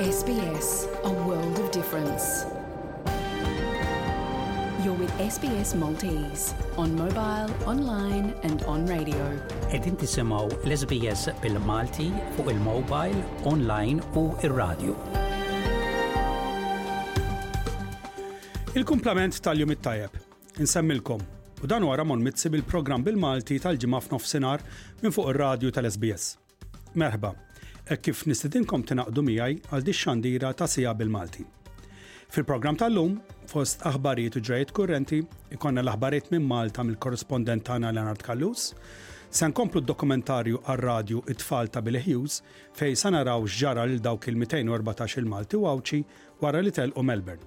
SBS, a world of difference. You're with SBS Maltese on mobile, online and on radio. Edin tisimaw l-SBS bil-Malti fuq il-mobile, online u il-radio. Il-kumplament tal-jum it-tajab. Insemmilkom, u dan huwa Ramon Mizzi bil-programm bil-Malti tal-Ġimgħa f'Nofsinhar minn fuq ir-radju tal-SBS. Merħba, hekk kif nistidinkom tingħaqdu miegħi għal dix-xandira ta' siegħa bil-Malti. Fil-programm tal-lum, fost aħbarijiet u ġrajiet kurrenti, ikonna l-aħbarijiet minn Malta mill-korrispondent tagħna Leonard Kallus, Se nkomplu d-dokumentarju għar-radju It-tfal ta' Billy Hughes fej sa naraw x'ġara lil dawk il-214 il-Malti u Għawdxi wara li telqu Melbourne.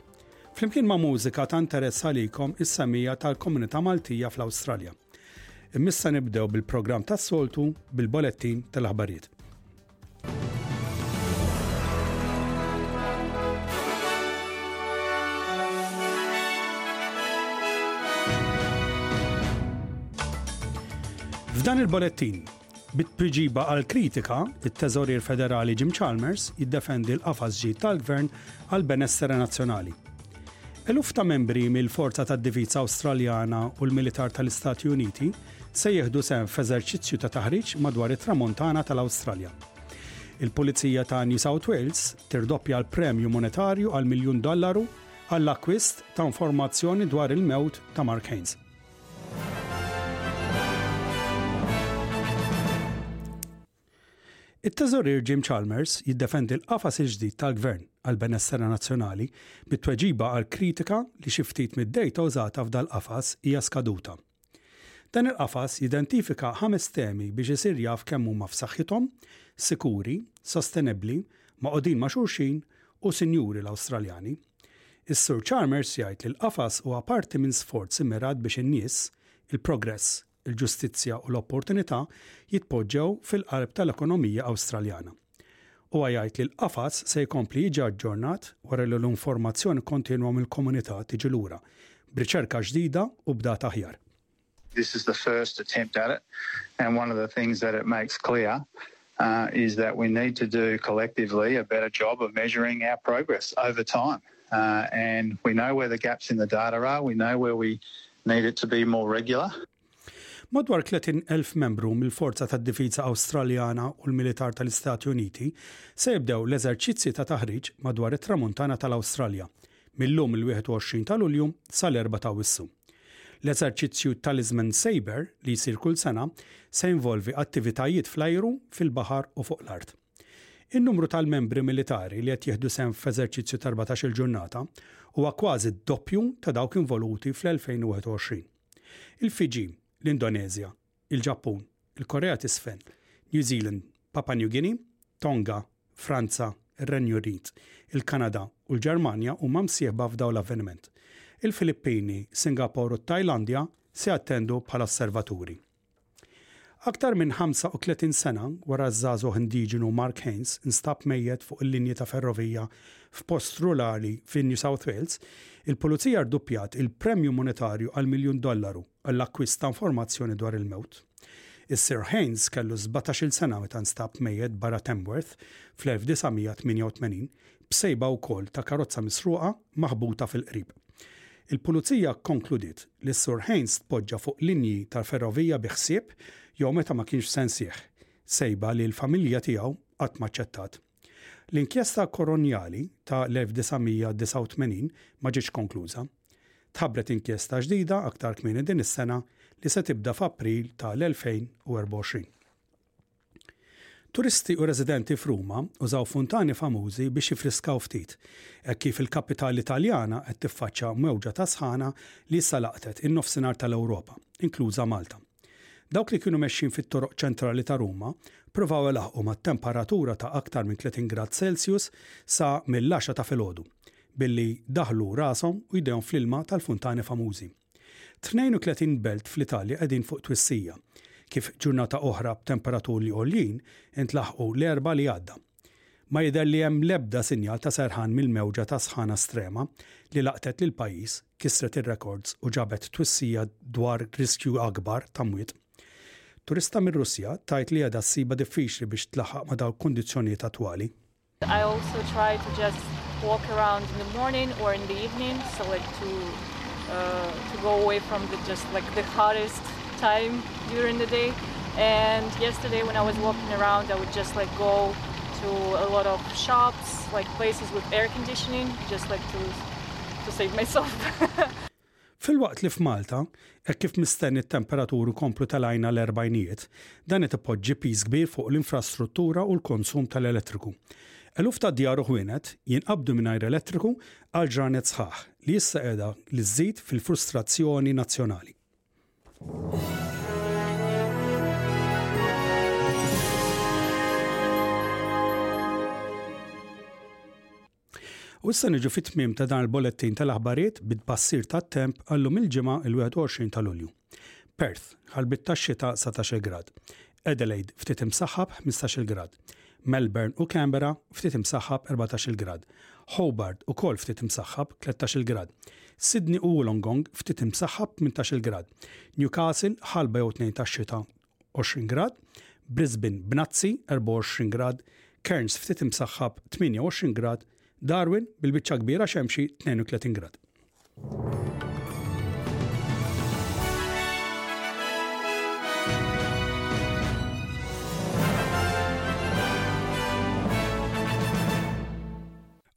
Flimkien ma' mużika ta' interess għalikom is-semija tal-komunità Maltija fl-Awstralja. Imma issa nibdew bil-programm tas-soltu bil-bolettin tal-aħbarijiet. F'dan il-bolettin, Bi tweġiba għall-kritika, it-Teżorier Federali Jim Chalmers jiddefendi l-qafas ġid tal-Gvern għall-benessere nazzjonali. Eluf ta' membri mill-Forza tad-Difiza Awstraljana u l-Militar tal-Istati Uniti se jieħdu sehem f'eżerċizzju ta' taħriġ madwar it-Tramuntana tal-Awstralja. Il-Pulizija ta' New South Wales tirdoppja l-premju monetarju għal miljun dollaru għall-akkwist ta' informazzjoni dwar il-mewt ta' Mark Haynes. It-Teżorier Jim Chalmers jiddefendi l-qafas il-ġdid tal-Gvern għal benessera nazzjonali bit-tweġiba għal kritika li xi ftit mid-dejta użata f'dal-qafas hija skaduta. Dan il-qafas jidentifika ħames temi biex isir jaf kemm huma f'saħħithom, sikuri, sostenibbli, maqodin ma' xulxin u sinjuri l-Awstraljani. Is-Sur Chalmers jgħid li l-qafas huwa parti minn sforz immirat biex in-nies, il-progress, il-ġustizzja u l-opportunità jitpoġġew fil-qalb tal-ekonomija Awstraljana. Huwa jgħid li l-qafas se jkompli jiġi aġġornat wara li l-informazzjoni kontinwa mill-komunità tiġi lura, b'riċerka ġdida u b'data aħjar. This is the first attempt at it and one of the things that it makes clear is that we need to do collectively a better job of measuring our progress over time and we know where the gaps in the data are, we know where we need it to be more regular. Madwar 30,000 membru mill-Forza tad-Difiża Awstraljana u l-Militar tal-Istati Uniti se jibdew l-eżerċizzji ta' taħriġ madwar it-Tramuntana tal-Awstralja mill-lum il-21 ta' Lulju sal-4 ta' Awwissu. L-eżerċizzju Talisman Sabre, li jsir kull sena, se jinvolvi attivitajiet fl-ajru, fil-baħar u fuq l-art. In-numru tal-membri militari li qed jieħdu sehem f'eżerċizzju ta' erbatax-il ġurnata huwa kważi d-doppju ta' dawk involuti fl-2021. Il-Fiġi, l-Indoneżja, il-Ġappun, il-Korea t'Isfel, New Zealand, Papua New Guinea, Tonga, Franza, ir-Renju Unit, il-Kanada u l-Ġermanja huma msieħba f'dawn l-avveniment. Il-Filippini, Singapore u t-Tajlandja se jattendu bħala osservaturi. Aktar minn 35 sena wara ż-żagħżugħ indiġenu Mark Haynes instab mejjet fuq il-linji ta' ferrovija f'post rurali fi New South Wales, il-Pulizija rduppjat il-premju monetarju għal miljun dollaru għall-akkwist ta' informazzjoni dwar il-mewt. Is-Sir Haines kellu sbatax-il sena meta nstab mejjet barra Tamworth fl-1988 b'sejba wkoll ta' karozza misruqa maħbuta fil-qrib. Il-Pulizija kkonkludiet li s-Sur Haines tpoġġa fuq linji tal-ferrovija bi ħsieb jew meta ma kienx se nsieħ, sejba li l-familja tiegħu qatt m'aċċettat. L-inkjesta Coronjali ta' l-1989 ma ġietx konkluża. Tħabbret inkjesta ġdida aktar kmieni din is-sena li se tibda f'April ta' l-2024. Turisti u residenti f'Ruma użaw funtani famużi biex jiffriskaw ftit hekk kif il-kapitali Taljana qed tiffaċċa mewġa ta' sħana li issa laqtet in-Nofsinhar ta' l-Ewropa, inkluża Malta. Dawk li kienu mexjin fit-toroq ċentrali ta' Ruma provaw ilaħħqu mat-temperatura ta' aktar minn 30 grad Celsius sa mill-għaxra ta' filgħodu, billi daħlu rashom u jdejhom fl-ilma tal-funtani famużi. 32 belt fl-Italja qegħdin fuq twissija, kif ġurnata oħra b'temperaturi għoljin intlaħqu l-Erbgħa li għadda. Ma jidher li hemm l-ebda sinjal ta' serħan mill-mewġa ta' sħana strema li laqtet lill-pajjiż kisret ir-rekords u ġabet twissija dwar riskju akbar ta' mwiet. Turista mir-Russja tajt li għedha ssiba diffiċli biex tlaħħaq ma' dawk kundizzjonijiet attwali. I also try to just walk around in the morning or in the evening, so like to uh, to go away from the just like the hottest time during the day. And yesterday when I was walking around, I would just like go to a lot of shops, like places with air conditioning, just like to to save myself. Filwaqt li f'Malta, hekk kif mistenni t-temperaturi jkomplu telgħin għal erbgħinijiet, dan qed ipoġġi piż kbir fuq l-infrastruttura u l-konsum tal-elettriku. Eluf ta' djar u ħwienet jinqabdu mingħajr elettriku għal ġranet sħaħ, li issa qiegħda li żżid fil-frustrazzjoni nazzjonali. U issa niġu fit-tmiem ta' dan il-bolettin tal-aħbarijiet bit-tbassir tat-temp għallum il-ġimgħa il-21 ta' Lulju. Perth, ħalbit tax-xita 19 grad. Adelaide, ftit imsaħħab 15 grad. Melbourne u Canberra, ftit imsaħħab 14 grad. Hobart ukoll ftit imsaħħab 13 grad. Sydney u Wollongong ftit imsaħħab 18 grad. Newcastle ħalba jew tnejn tax-xita 20 grad, Brisbane b'nazzi 24 grad, Cairns ftit imsaħħab 28 grad, Darwin bil-biċċa kbira xemxi 32 grad.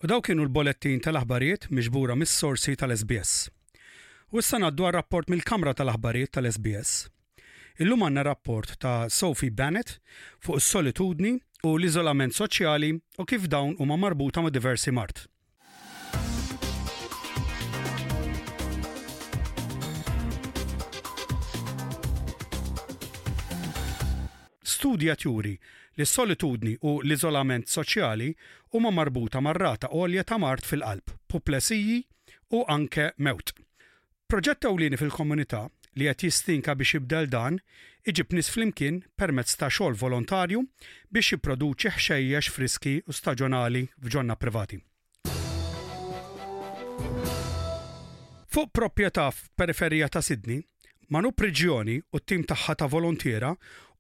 U daw kienu l-bolettin tal-aħbarijiet miġbura mis-sorsi tal-SBS. U issa ngħaddu rapport mill-Kamra tal-Aħbarijiet tal-SBS. Illum għandna rapport ta' Sophie Bennett fuq is-solitudni u l-iżolament soċjali u kif dawn huma marbuta ma' diversi mard. Studji qed juri li s-solitudni u l-iżolament soċjali huma marbuta mar-rata għolja ta' mard fil-qalb, puplesiji u anke mewt. Proġett ewlieni fil-komunità li qed jistinka biex jibdel dan iġib nies flimkien permezz ta' xogħol volontarju biex jipproduċi ħxejjex friski u staġonali f'ġonna privati. Fuq proprjetà f'periferija ta' Sydney, Manu Prigioni u t-tim tagħha ta' voluntiera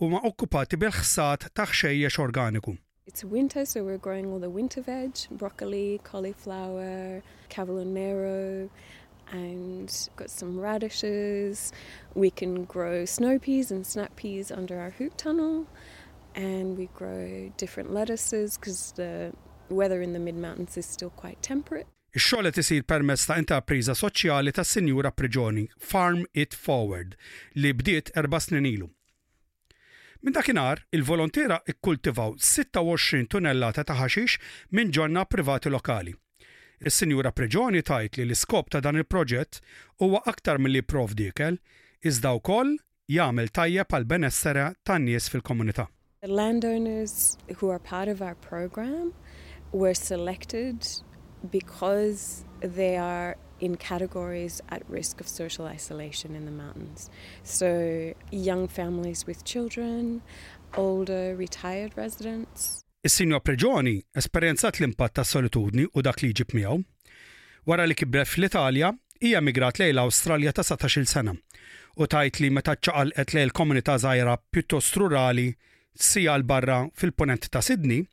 huma okkupati bil-ħsad ta' ħxejjex organiku. It's winter so we're growing all the winter veg, broccoli, cauliflower, cavolo nero and got some radishes, we can grow snow peas and snap peas under our hoop tunnel and we grow different lettuces because the weather in the mid mountains is still quite temperate. Ix-xogħol qed isir permezz ta' intrapriża soċjali tas-Sinjura Prigioni, Farm It Forward, li bdiet erba' snin ilu. Minn dakinhar, il-volontiera kkultivaw 26 tunellata ta' ħaxix minn ġonna privati lokali. Is-Sinjura Prigioni tgħid li l-iskop ta' dan il-proġett huwa aktar milli jipprovdi ikel, iżda wkoll jagħmel tajjeb għall-benessere tan-nies fil-komunità. Landowners who are part of our programme were selected because they are in categories at risk of social isolation in the mountains. So, young families with children, older retired residents. Is-Sinjor Prigioni esperjenzat l-impatt tas-solitudni u dak li jġib miegħu. Wara li kibret fl-Italja, hija migrat lejn l-Awstralja ta' satax-il sena u tgħid li meta ċċaqalqet lejn komunità żgħira pjuttost rurali Siegħa 'l barra fil-Punent ta' Sydney,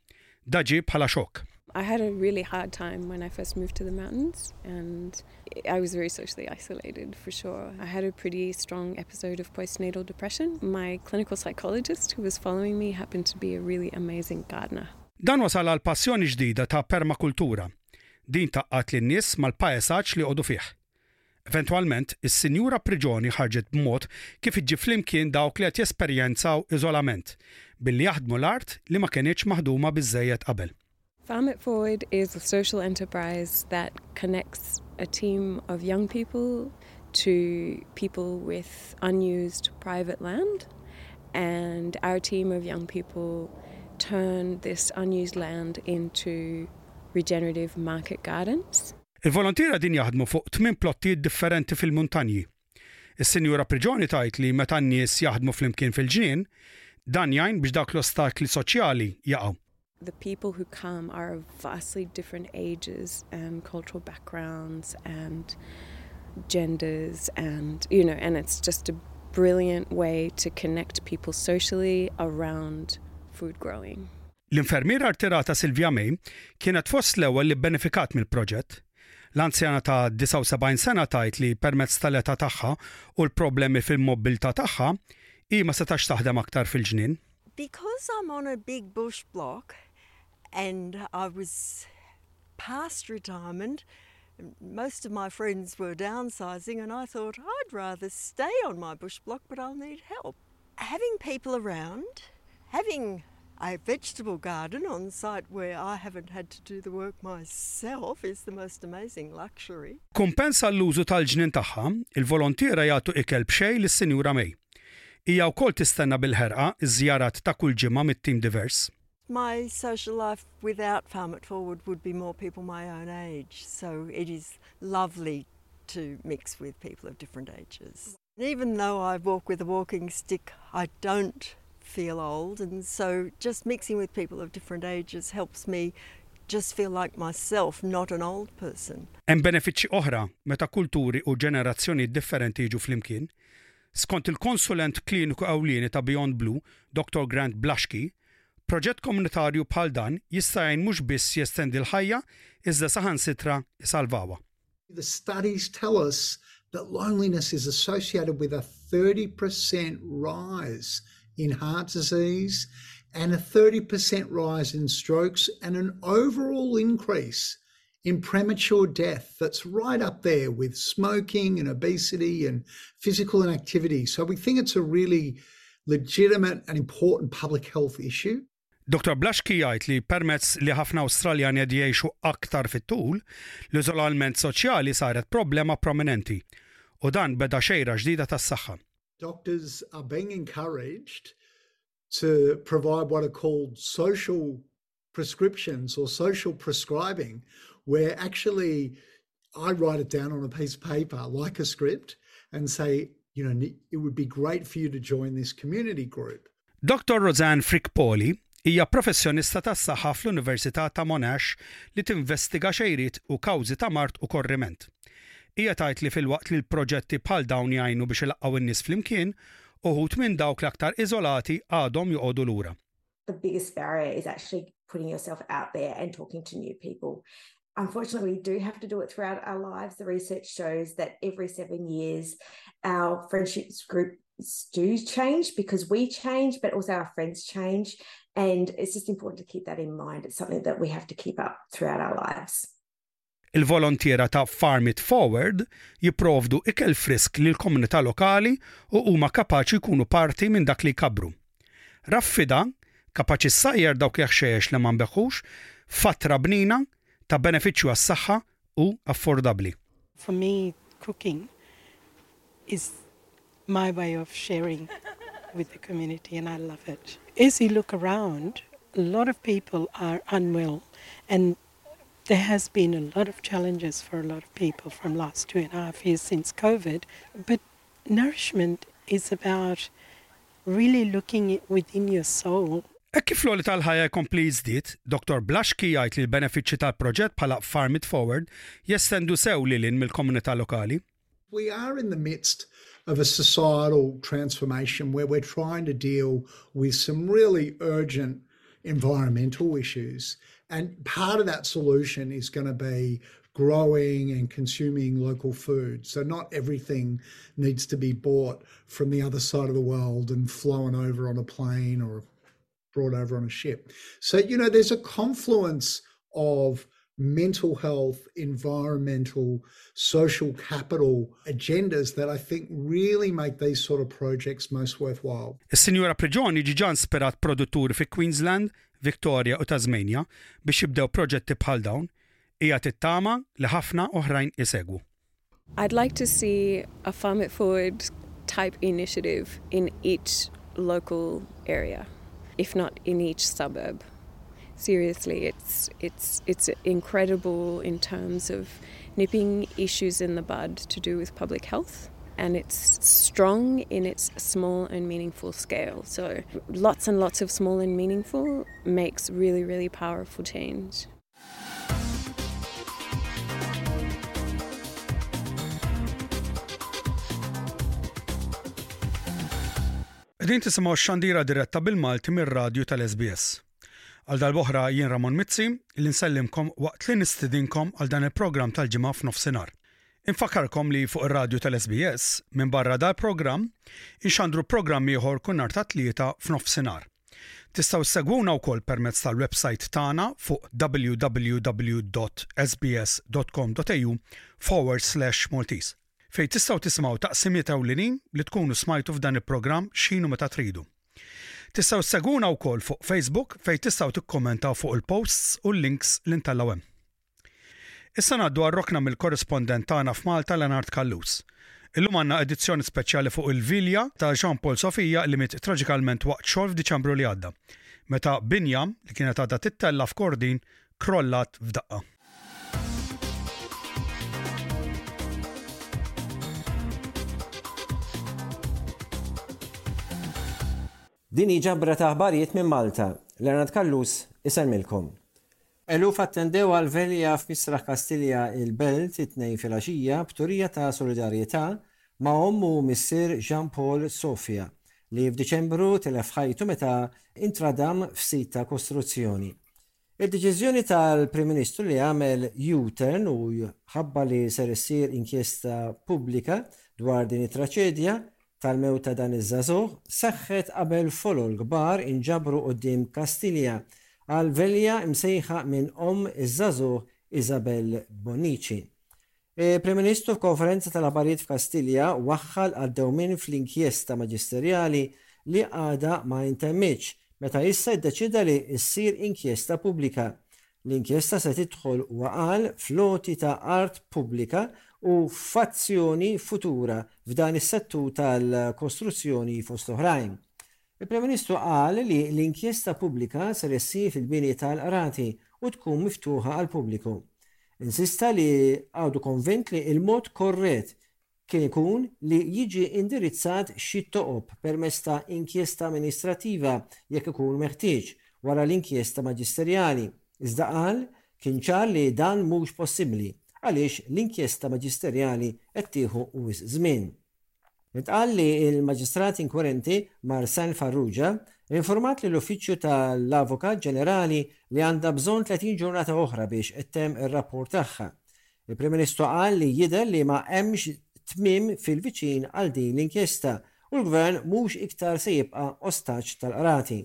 da ġie bħala xokk. I had a really hard time when I first moved to the mountains and I was very socially isolated for sure. I had a pretty strong episode of postnatal depression. My clinical psychologist who was following me happened to be a really amazing gardener. Dan wassal għal passjoni ġdida ta' permakultura. Din tgħaqqad lin-nies mal-paesaġġ li jqogħdu fih. Eventwalment, is-Sinjura Prigioni ħarġet b'mod kif iġġib flimkien dawk li qed jesperjenzaw iżolament, billi jaħdmu l-art li ma kenitx maħduma biżżejjed qabel. Farm It Forward is a social enterprise that connects a team of young people to people with unused private land and our team of young people turn this unused land into regenerative market gardens. Il-volontieri qegħdin jaħdmu fuq tmien plottijiet differenti fil-muntanji. Is-Sinjura Prigioni tgħid li meta n-nies jaħdmu flimkien fil-ġnien, dan jgħin biex dawk l-ostakli soċjali jaqgħu. The people who come are of vastly different ages and cultural backgrounds and genders and you know and it's just a brilliant way to connect people socially around food growing. L-infermiera rtirata Sylvia May kienet fost l-ewwel li bbenefikat mill-proġett. L-anzjana ta' 79 sena tgħid li permezz tal-età tagħha u l-problemi fil-mobbiltà tagħha, hi ma setax taħdem aktar fil-ġnien. Because I'm on a big bush block and I was past retirement, most of my friends were downsizing and I thought I'd rather stay on my bush block but I'll need help. Having people around, having a vegetable garden on site where I haven't had to do the work myself is the most amazing luxury. Kumpens għall-użu tal-ġnien tagħha, il-volontiera jagħtu ikel b'xejn lis-Sinjura May. Hija wkoll tistenna bil-ħerqa ż-żjarat ta' kull ġimgħa mit-tim divers. My social life without Farm It Forward would be more people my own age, so it is lovely to mix with people of different ages. Even though I walk with a walking stick I don't feel old and so just mixing with people of different ages helps me just feel like myself not an old person. Hemm benefiċċji oħra meta kulturi u ġenerazzjonijiet differenti jiġu flimkien. Skont il-konsulent kliniku ewlieni ta' Beyond Blue, Dottor Grant Blashki, proġett komunitarju bħal dan jista' jgħin mhux biss jestendi l-ħajja iżda saħansitra jsalvawha. The studies tell us that loneliness is associated with a 30% rise in heart disease and a 30% rise in strokes and an overall increase in premature death that's right up there with smoking and obesity and physical inactivity. So we think it's a really legitimate and important public health issue. Dottor Blaschke jgħid li permezz li ħafna Awstraljani qed jgħixu aktar fit-tul, l-iżolament soċjali saret problema prominenti u dan beda xejra ġdida tas-saħħa. Doctors are being encouraged to provide what are called social prescriptions or social prescribing where actually I write it down on a piece of paper like a script and say, you know, it would be great for you to join this community group. Dr. Roseanne Frick Poli hija professjonista tas-saħħa fl-Università ta' Monash li tinvestiga xejriet u kawżi ta' mard u korriment. Hija tgħid li filwaqt li l-proġetti bħal dawn jgħinu biex ilaqqgħu n-nies flimkien, uħud minn dawk l-aktar iżolati għadhom joqogħdu lura. The biggest barrier is actually putting yourself out there and talking to new people unfortunately, we do have to do it throughout our lives. The research shows that every seven years, our friendships groups do change because we change, but also our friends change. And it's just important to keep that in mind. It's something that we have to keep up throughout our lives. Il-volontiera ta' Farm It Forward jipprovdu ikel frisk lill-komunità lokali u huma kapaċi jkunu parti minn dak li jkabbru. Raffida, kapaċi ssajjar dawk il-ħxejjex li ma nbeħħux f'fatra bnina, ta' benefiċċju għas-saħħa u affordabbli. For me cooking is My way of sharing with the community and I love it. As you look around, a lot of people are unwell and there has been a lot of challenges for a lot of people from last two and a half years since COVID, but nourishment is about really looking within your soul. Hekk kif l-għoli tal-ħajja jkompli jiżdied, Dottor Blaschke jgħid li l-benefiċċji tal-proġett bħala Farm It Forward jestendu sew lil hinn mill-komunità lokali. We are in the midst of a societal transformation where we're trying to deal with some really urgent environmental issues. And part of that solution is going to be growing and consuming local food. So, not everything needs to be bought from the other side of the world and flown over on a plane or a pro-life runnership. So, you know, there's a confluence of mental health, environmental, social capital agendas that I think really make these sort of projects most worthwhile. Is-Sinjura Priġoni ġiġa inspirat produtturi fi Queensland, Victoria u Tasmania biex jibdew proġetti bħal dawn, hija tittama li ħafna oħrajn isegwu. I'd like to see a farm it forward type initiative in each local area. if not in each suburb. Seriously, it's it's it's incredible in terms of nipping issues in the bud to do with public health and it's strong in its small and meaningful scale. So lots and lots of small and meaningful makes really really powerful change. Qegħdin tisimgħu x-xandira diretta bil-Malti mir-radju tal-SBS. Għal dal-boħra jien Ramon Mizzi li nsellimkom waqt li nistidinkom għal dan il-programm tal-ġimgħa f'nofsinhar. Infakarkom li fuq ir-radju tal-SBS minn barra dal-programm inxandru programm ieħor kun nhar ta' tlieta f'nofsinhar. Tistgħu ssegwuna wkoll permezz tal-websajt tagħna fuq www.sbs.com.au/maltese, fejn tistgħu tisimgħu taqsimiet ewlenin li tkunu smajtu f'dan il-programm x'ħin u meta tridu. Tistgħu ssegwuna wkoll fuq Facebook fejn tistgħu tikkummentaw fuq il-posts u l-links li ntellgħu hemm. Issa ngħaddu għar-rokna mill-korrispondent tagħna f'Malta Leonard Callus. Illum għandna edizzjoni speċjali fuq il-vilja ta' Jean Paul Sofia li miet traġikalment waqt xogħol f'Diċembru li għadda, meta binja li kienet għadha tittella' f'Kordin krollat f'daqqa. Din hi ġabra ta' aħbarijiet minn Malta. Leonard Callus isellmilkom. Eluf attendew għall-velja f'Misraħ Kastilja il-Belt it-Tnejn filgħaxija b'turija ta' solidarjetà ma' omm u missier Jean Paul Sofia li f'Diċembru tilef ħajtu meta intradam f'sit ta' kostruzzjoni. Id-deċiżjoni tal-Prim Ministru li għamel U-turn u ħabbar li ser issir inkjesta pubblika dwar din it-traċedja tal-mewt ta' dan iż-żagħżugħ seħħet qabel folol kbar inġabru quddiem Kastilja għal velja msejħa minn omm iż-żagħżugħ Isabel Bonnici. Il-Prim Ministru f'konferenza tal-aħbarijiet f'Kastilja waħħal għad-dewmien fl-inkjesta maġisterjali li għadha ma intemmitx meta issa ddeċieda li ssir inkjesta pubblika L-inkjesta se tidħol, huwa qal, fl-għoti ta' art pubblika u f'azzjoni futura f'dan is-settur tal-kostruzzjoni fost l-oħrajn. Il-Prim Ministru qal li l-inkjesta pubblika ser issir fil-bini tal-Qrati u tkun miftuħa għall-pubbliku. Insista li għadu konvint li l-mod korrett kien ikun li jiġi indirizzat xi toqob permezz ta' inkjesta amministrattiva jekk ikun meħtieġ wara l-inkjesta maġisterjali, iżda qal kien ċar li dan mhux possibbli għaliex l-inkjesta maġisterjali qed tieħu wisq żmien. Intqal li l-Maġistrat inkwerenti Marcin Farrugia informat lill-Uffiċċju tal-Avukat Ġenerali li għandha bżonn 30 ġurnata oħra biex ittemm ir-rapport tagħha, Il-Prim Ministru qal li jidher li ma hemmx tmiem fil-viċin għal din l-inkjesta u l-Gvern mhux iktar se jibqa' ostaġġ tal-Qrati.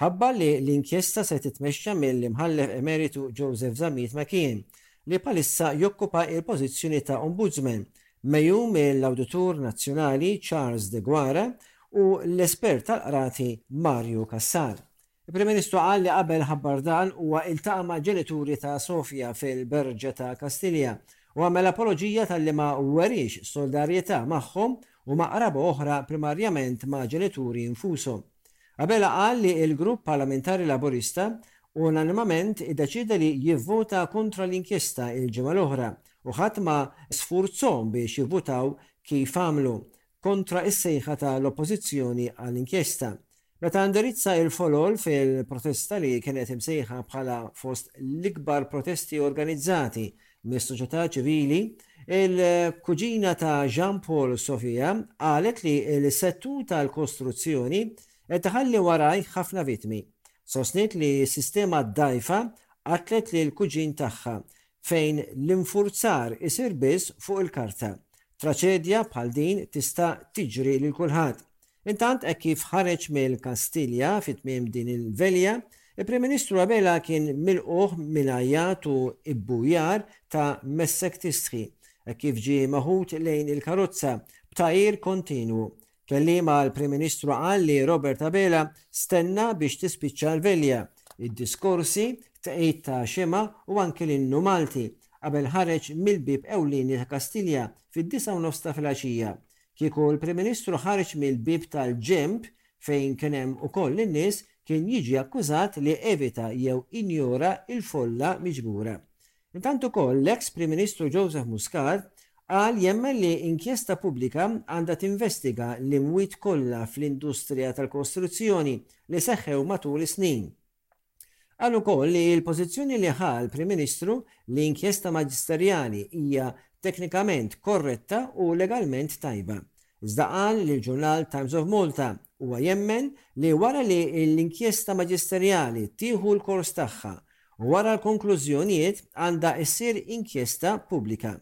Ħabbar li l-inkjesta se titmexxa mill-Imħallef Emeritu Joseph Zammit McKeon li bħalissa jokkupa l-pożizzjoni ta' Ombudsman, megħjun mill-Awditur Nazzjonali Charles Deguara u l-espert tal-Qrati Mario Cassar. Il-Prim Ministru qal li qabel ħabbar dan huwa iltaqa' mal-ġenituri ta' Sofia fil-Berġa ta' Kastilja u għamel apoloġija talli ma weriex solidarjetà magħhom u ma' qraba oħra primarjament ma' ġenituri nfushom. Abela qal li l-Grupp Parlamentari Laburista unanimament iddeċieda li jivvota kontra l-inkjesta l-ġimgħa l-oħra u ħadd ma sfurzhom biex jivvutaw kif għamlu kontra s-sejħa ta' l-Oppożizzjoni għal inkjesta. Meta indirizza il-Folol fil-protesta li kienet imsejħa bħala fost l-ikbar protesti organizzati mis-soċjetà ċivili, il-kuġina ta' Jean Paul Sofia qalet li l-settur tal-kostruzzjoni qed iħalli warajh ħafna vittmi. Sostniet li s-sistema dgħajfa qatlet lill-kuġin tagħha fejn l-infurzar isir biss fuq il-karta. Traċedja bħal din tista' tiġri lil kulħadd. Intant hekk kif ħareġ mill-Kastilja fi tmiem din il-velja, il-Prim Ministru Abela kien milqugħ minn għajjat u ibbujar ta' Messek Tistħi hekk kif ġie meħud lejn il-karozza b'tagħir kontinwu Kelliem għall-Prim Ministru qal li Robert Abela stenna biex tispiċċa l-velja, id-diskorsi, tqegħid ta' xemgħa u anke l-innu Malti, qabel ħareġ mill-bieb ewlieni ta' Kastilja fid-disgħa u nofs ta' filgħaxija. Kieku l-Prim Ministru ħareġ mill-bieb tal-ġenb fejn kien hemm ukoll lin-nies, kien jiġi akkużat li evita jew injora l-folla miġbura. Intant ukoll l-eks Prim Ministru Joseph Muscat qal jemmen li inkjesta pubblika għandha tinvestiga l-imwiet kollha fl-industrija tal-kostruzzjoni li seħħew matul is-snin. Qal ukoll li l-pożizzjoni li ħa l-Prim Ministru li inkjesta maġisterjali hija teknikament korretta u legalment tajba. Iżda qal lill-ġurnal Times of Malta huwa jemmen li wara li l-inkjesta maġisterjali tieħu l-kors tagħha u wara l-konklużjonijiet għandha ssir inkjesta pubblika.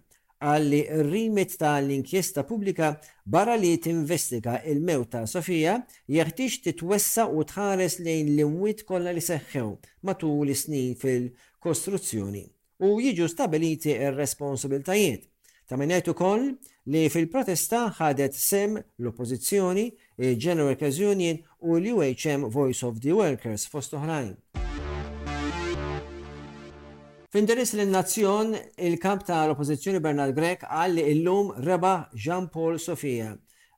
Qal li r-remit ta' l-inkjesta pubblika barra li tinvestiga l-mewt ta' Sofia jeħtieġ titwessa' u tħares lejn l-imwiet kollha li seħħew matul is-snin fil-kostruzzjoni u jiġu stabiliti r-responsabiltajiet. Ta' min għid ukoll li fil-protesta ħadet sehem l-Oppożizzjoni, il-General Workers Union u l-UHM Voice of the Workers fost oħrajn. F'indirizz lin-nazzjon, il-Kap tal-Oppożizzjoni Bernard Grech qal li illum rebaħ Jean Paul Sofia.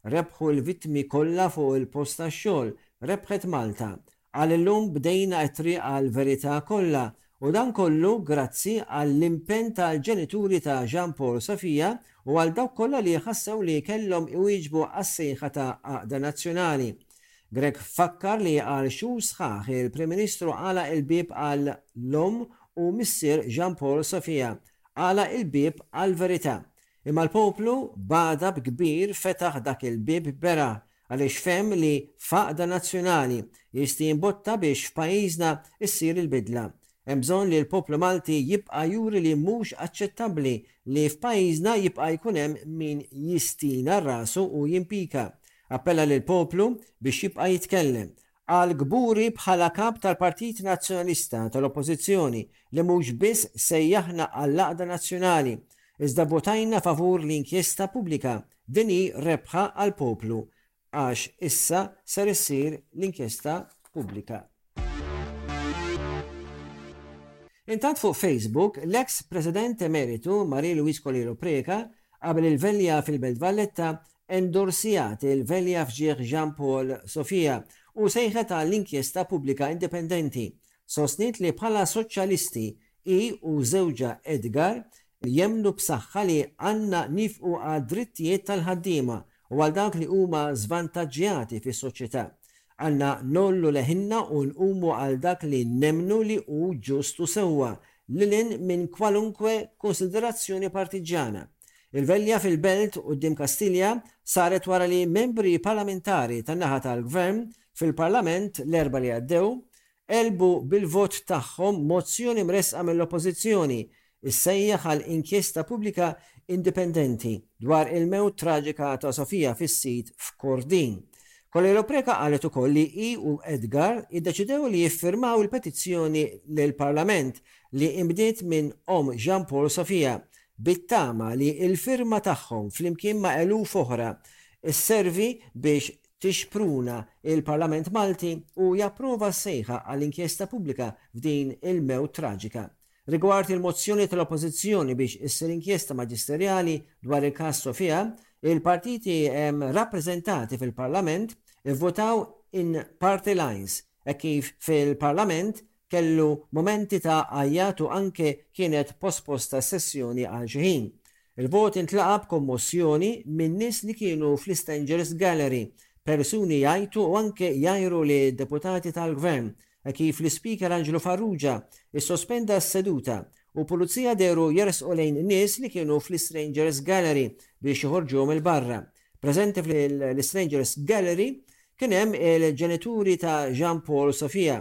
Rebħu l-vittmi kollha fuq il-post tax-xogħol, rebħet Malta. Qal illum bdejna t-triq għall-verità kollha u dan kollu grazzi għall-impenn tal-ġenituri ta' Jean Paul u Sofia u għal dawk kollha li ħassew li kellhom iwieġbu għas-sejħa ta' għaqda nazzjonali. Grech fakkar li għal xhur sħaħ il-Prim Ministru għalaq il-bieb għal l-omm u missier Jean Paul u Sofia, għalaq il-bieb għall-verità. Imma l-poplu b'għadab kbir fetaħ dak il-bieb b'bera' għaliex fehem li f'għaqda nazzjonali li jista' jimbotta biex f'pajjiżna ssir il-bidla. Hemm bżonn li l-poplu Malti jibqa' juri li mhux aċċettabbli li f'pajjiżna jibqa' jkun hemm min jistina rasu u jimpika. Appella lill-poplu biex jibqa' jitkellem, Qal kburi bħala Kap tal-Partit Nazzjonalista tal-Oppożizzjoni li mhux biss sejjaħna għall-għaqda nazzjonali, iżda votajna favur l-inkjesta pubblika. Din hi rebħa għall-poplu għax issa ser issir l-inkjesta pubblika. Intant fuq Facebook, l-eks President Emeritu Marie Louise Coleiro Preca, qabel il-velja fil-Belt Valletta, endorsjat il-velja f'ġieħ Jean Paul Sofia u sejħet għal inkjesta pubblika indipendenti. Sostniet li bħala soċjalisti, hi u żewġha Edgar jemmnu b'saħħa li għandna nifqu għad-drittijiet tal-ħaddiema u għal dawk li huma żvantaġġjati fis-soċjetà. Għandna ngħollu leħinna u nqumu għal dak li nemmnu li hu ġust u sewwa, lil hinn minn kwalunkwe kunsiderazzjoni partiġġana. Il-velja fil-Belt quddiem Kastilja saret wara li membri parlamentari tan-naħa tal-Gvern fil-Parlament l-Erbgħa li għaddew għelbu bil-vot tagħhom mozzjoni mressqa mill-Oppożizzjoni ssejjaħ għal inkjesta pubblika indipendenti dwar il-mewt traġika ta' Sofia fis-sit f'Kordin. Coleiro Preca qalet ukoll li hi u Edgar iddeċidew li jiffirmaw il-petizzjoni lill-Parlament li inbdiet minn omm Jean Paul Sofia bit-tama li l-firma tagħhom flimkien ma' eluf oħra sservi biex tixpruna l-Parlament Malti u japprova s-sejħa għal inkjesta pubblika f'din il-mewt traġika. Rigward il-mozzjoni tal-Oppożizzjoni biex issir inkjesta maġisterjali dwar il-każ Sofia, il-partiti rappreżentati fil-Parlament ivvutaw in party lines hekk kif fil-Parlament Kellu mumenti ta' għajjat u anke kienet posposta s-sessjoni għal xi ħin. Il-voti ntlaqa' b'kommossjoni minn nies li kienu fl-Eastangers Gallery, persuni jgħajtu u anke jgħajru li deputati tal-Gvern, hekk kif l-Ispeaker Anġlu Farrugia ssospenda s-seduta u pulizija dehru jersqu lejn nies li kienu fl-Eastangers Gallery biex joħorġuhom 'il barra. Preżenti fl-Eastangers Gallery kien hemm il-ġenituri ta' Jean Paul Sofia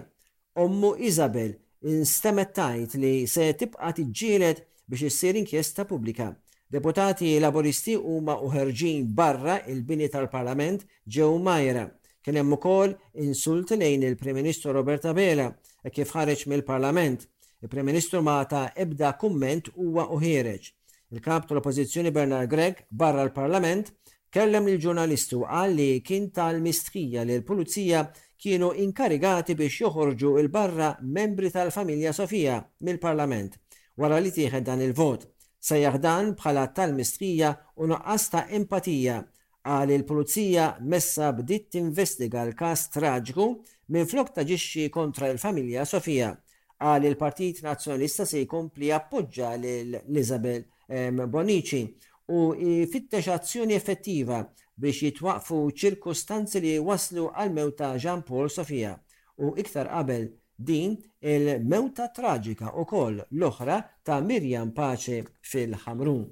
Ommu Isabel nstemet tgħid li se tibqa' tiġġieled biex issir inkjesta pubblika. Deputati Laburisti huma u ħerġin barra il-bini tal-Parlament ġew mgħajjra. Kien hemm ukoll insulti lejn il-Prim Ministru Robert Abela hekk kif ħareġ mill-Parlament. Il-Prim Ministru ma ta ebda kumment huwa u ħiereġ. Il-Kap tal-Oppożizzjoni Bernard Grech barra l-Parlament Kellem lill-ġurnalisti u qal li kien ta l-mistrija li l-Pulizija kienu inkarigati biex joħorġu 'l barra membri tal-familja Sofia mill-Parlament wara li tieħed dan il-vot. Sejjaħ dan bħala att tal-mistrija u nuqqas ta' empatija. Qal li l-Pulizija messha bdiet tinvestiga l-każ traġiku minflok taġixxi kontra l-familja Sofia. Qal li l-Partit Nazzjonalista se jkompli jappoġġa lil Isabelle Bonnici, u jfittex azzjoni effettiva biex jitwaqqfu ċirkustanzi li wasslu għall-mewt ta' Jean Paul Sofia u iktar qabel din il-mewta traġika ukoll l-oħra ta' Miriam Pace fil-Ħamrun.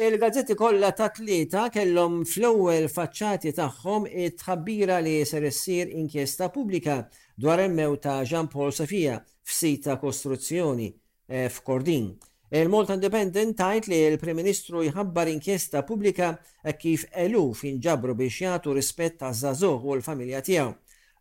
Il-gazzetti kollha tat-Tlieta kellhom fl-ewwel faċċati tagħhom it-tħabbira li ser issir inkjesta pubblika dwar il-mewt ta' Jean Paul Sofia f'sit ta' kostruzzjoni f'Kordin. Il-Malta Independent tgħid li l-Prim Ministru jħabbar inkjesta pubblika hekk kif eluf jinġabru biex jagħtu rispett għaż-żagħżugħ u l-familja tiegħu.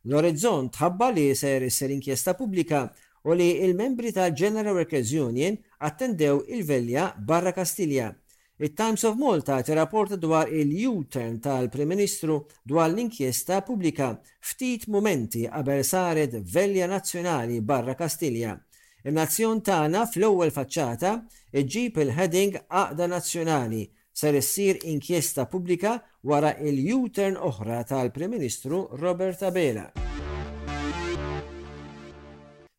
L-Orizzont tħabbar li ser issir inkjesta pubblika u li l-membri tal-General Workers Union attendew il-velja barra Kastilja. It-Times of Malta tirrapporta dwar il-U-turn tal-Prim Ministru dwar l-inkjesta pubblika ftit mumenti qabel saret velja nazzjonali barra Kastilja. In-Nazzjon tagħna fl-ewwel faċċata ġġib il-heading Għaqda Nazzjonali, Ser issir inkjesta pubblika wara il-U-turn oħra tal-Prim Ministru Robert Abela.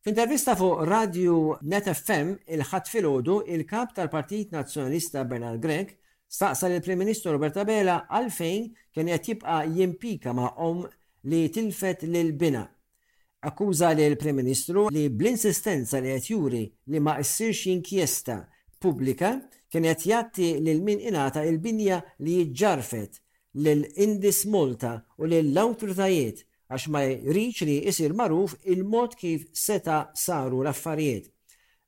F'intervista fuq Radju Net FM il-Ħadd filgħodu, il-Kap tal-Partit Nazzjonalista Bernard Grech staqsa lill-Prim Ministru Robert Abela għalfejn kien qed jibqa' jimpika ma' omm li tilfet lil binha Akkuża lill-Prim Ministru li bl-insistenza li qed juri li ma issirx inkjesta pubblika kien qed jgħatti lil min ingħata l-binja li jiġġarfet lil Indis Malta u lill-awtritajiet għax ma jridx li isir magħruf il-mod kif seta' saru l-affarijiet.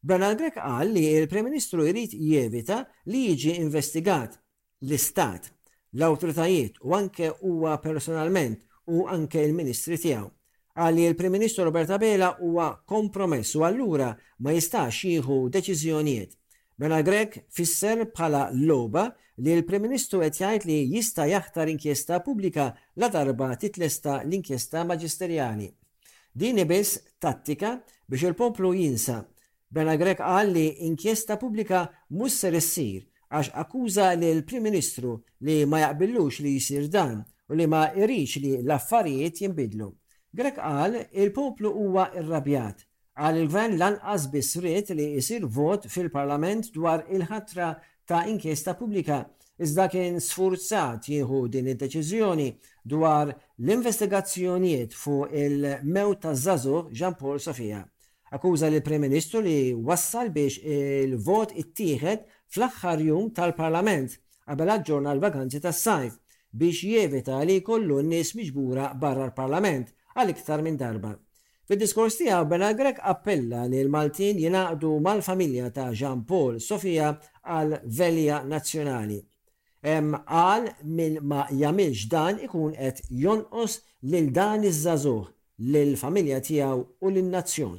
Bernard Grech qal li l-Prim Ministru jrid jevita li jiġi investigat l-Istat, l-awtoritajiet u anke huwa personalment u anke l-Ministri tiegħu. Qal li l-Prim Ministru Robert Abela huwa kompromess u allura ma jistax jieħu deċiżjonijiet. Mela Grech fisser bħala logħba li l-Prim Ministru qed jgħid li jista' jaħtar inkjesta pubblika ladarba titlesta l-inkjesta maġisterjali. Din hi biss tattika biex il-poplu jinsa Bernard Grech qal li inkjesta pubblika mhux ser issir għax akkuża lill-Prim Ministru li ma jaqbillux li jsir dan u li ma jridx li l-affarijiet jinbidlu. Grech qal il-poplu huwa rrabjat. Qal il-Gvern lanqas biss ried li jsir vot fil-Parlament dwar il-ħatra ta' inkjesta pubblika iżda kien sfurzat jieħu din id-deċiżjoni dwar l-investigazzjonijiet fuq il-mewt taż-żagħżugħ Jean Paul Sofia Akkuża lill-Prim Ministru li wassal biex il-vot ittieħed fl-aħħar jum tal-Parlament, qabel aġġorna l-vaganzi tas-sajf, biex jevita li jkollu n-nies miġbura barra l-Parlament għal iktar minn darba. Fid-diskors tiegħu, Bernard Grech appella li l-Maltin jingħaqdu mal-familja ta' Jean Paul Sofia għal velja nazzjonali. Qal min ma jagħmilx dan ikun qed jonqos lil dan iż-żagħżugħ, lill-familja tiegħu u lin-nazzjon.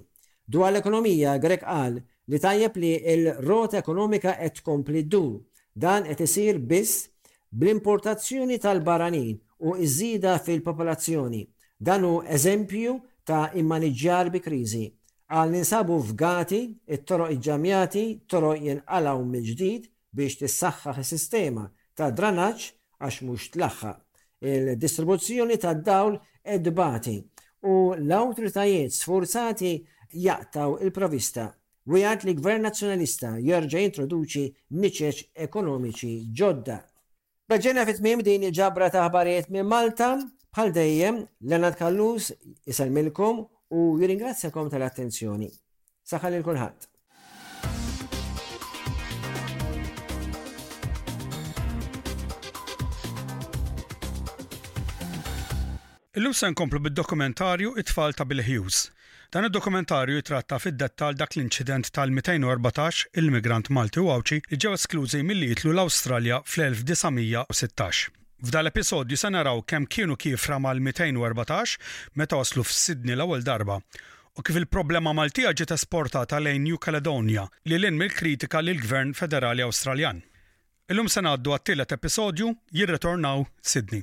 Dwar l-ekonomija, Grech qal li tajjeb li l-rota ekonomika qed tkompli ddur. Dan qed isir biss bl-importazzjoni tal-barranin u ż-żieda fil-popolazzjoni. Dan hu eżempju ta' immaniġġjar bi kriżi. Qal ninsabu fgati, it-toroq iġġamjati, toroq jinqalgħu mill-ġdid, biex tissaħħaħ is-sistema ta' dranaġġ għax mhux tlaħħaq il-distribuzzjoni tad-dawl qed tbati u l-awtritajiet sfurzati jaqtgħu il-provista, wiegħed li Gvern Nazzjonalista jerġa' jintroduċi niċeċ ekonomiċi ġodda. B'hekk ġejna fi tmiem din il-ġabra ta' aħbarijiet minn Malta. Bħal dejjem, Leonard Callus isellmilkom u jirringrazzjakom tal-attenzjoni. Saħħa lil kulħadd. Illum se nkomplu bid-dokumentarju It-Tfal ta' Bill Hughes. Dan id-dokumentarju jitratta fid-dettall dak l-inċident tal-214 il-migrant Malti u Għawdxi li ġew esklużi milli jidħlu l-Awstralja fl-1916. F'dan l-episodju se naraw kemm kienu kiefra mal-214 meta waslu f'Sydney l-ewwel darba u kif il-problema Maltija ġiet esportata lejn New Caledonia, lil hinn mill-kritika lill-Gvern Federali Awstraljan. Illum se ngħaddu għat-tielet episodju, Jirritornaw Sydney.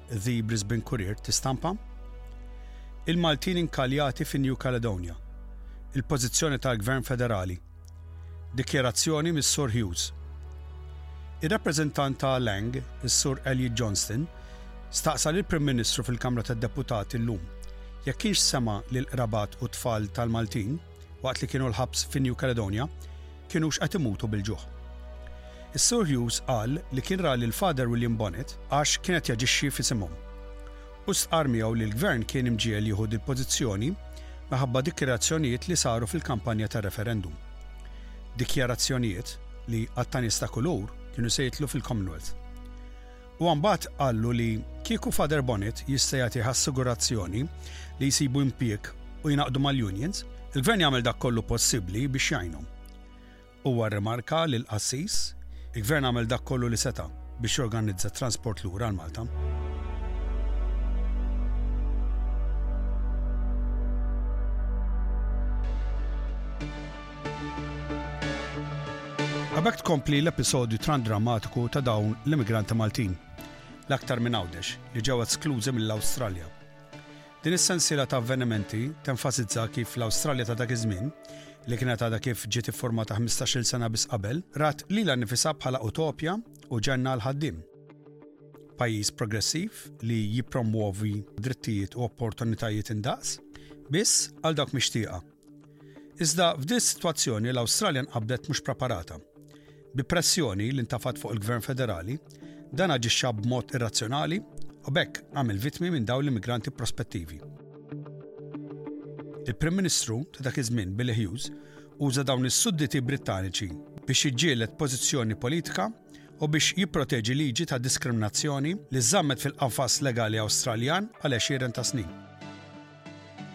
The Brisbane Courier tistampa, Il-Maltin inkaljati fi New Caledonia, il-pożizzjoni tal-Gvern Federali. Dikjarazzjoni mis-Sur Hughes. Ir-rappreżentant ta' Laing, is-Sur Elliot Johnston, staqsa lill-Prim Ministru fil-Kamra tad-Deputati llum jekk kienx sema' lill-qrabat u t-tfal tal-Maltin, waqt li kienu l-ħabs fi New Caledonia, kinux qed imutu bil-ġuħ. Is-Sur Hughes qal li kien ra lil Father William Bonnet għax kien qed jaġixxi f'isimhom. Hu stqarr miegħu li l-Gvern kien imġiegħel jieħu dil-pożizzjoni minħabba dikjarazzjonijiet li saru fil-kampanja tar-referendum. Dikjarazzjonijiet li, għat-ta' nies ta' kulur, kienu se jidħlu fil-Commonwealth. Huwa mbagħad qallu li kieku Father Bonnet jista' jagħtih assigurazzjoni li jsibu impjieg u jingħaqdu mal-unions, il-Gvern jagħmel dak kollu possibbli biex jgħinhom. Huwa rrimarka li l-qassis, il-Gvern għamel dak kollu li seta' biex jorganizza t-transport lura għal Malta. Hawnhekk tkompli l-episodju trandramatiku ta' dawn l-immigranti Maltin, l-aktar minn Għawdex, li ġew esklużi mill-Awstralja. Din is-sensiela ta' avvenimenti tenfasizza kif l-Awstralja ta' dak iż-żmien, li kienet għadha kif ġiet iffurmata ħmistax-il sena biss qabel, rat lilha nnifisha bħala utopja u ġenna għall-ħaddiem. Pajjiż progressiv li jippromwovi drittijiet u opportunitajiet indaqs biss għal dawk mixtieqa. Iżda f'din is-sitwazzjoni l-Awstralja nqabdet mhux preparata. Bi pressjoni li ntafgħet fuq il-Gvern Federali, dan aġixxa b'mod irrazzjonali u b'hekk għamel vittmi minn dawn l-immigranti prospettivi. Il-Prim Ministru ta' dak iż-żmien Billy Hughes uża dawn is-sudditi Brittaniċi biex jiġġieled pożizzjoni politika u biex jipproteġi liġi ta' diskriminazzjoni li żammet fil-qafas legali Awstraljan għal għexieren ta' snin.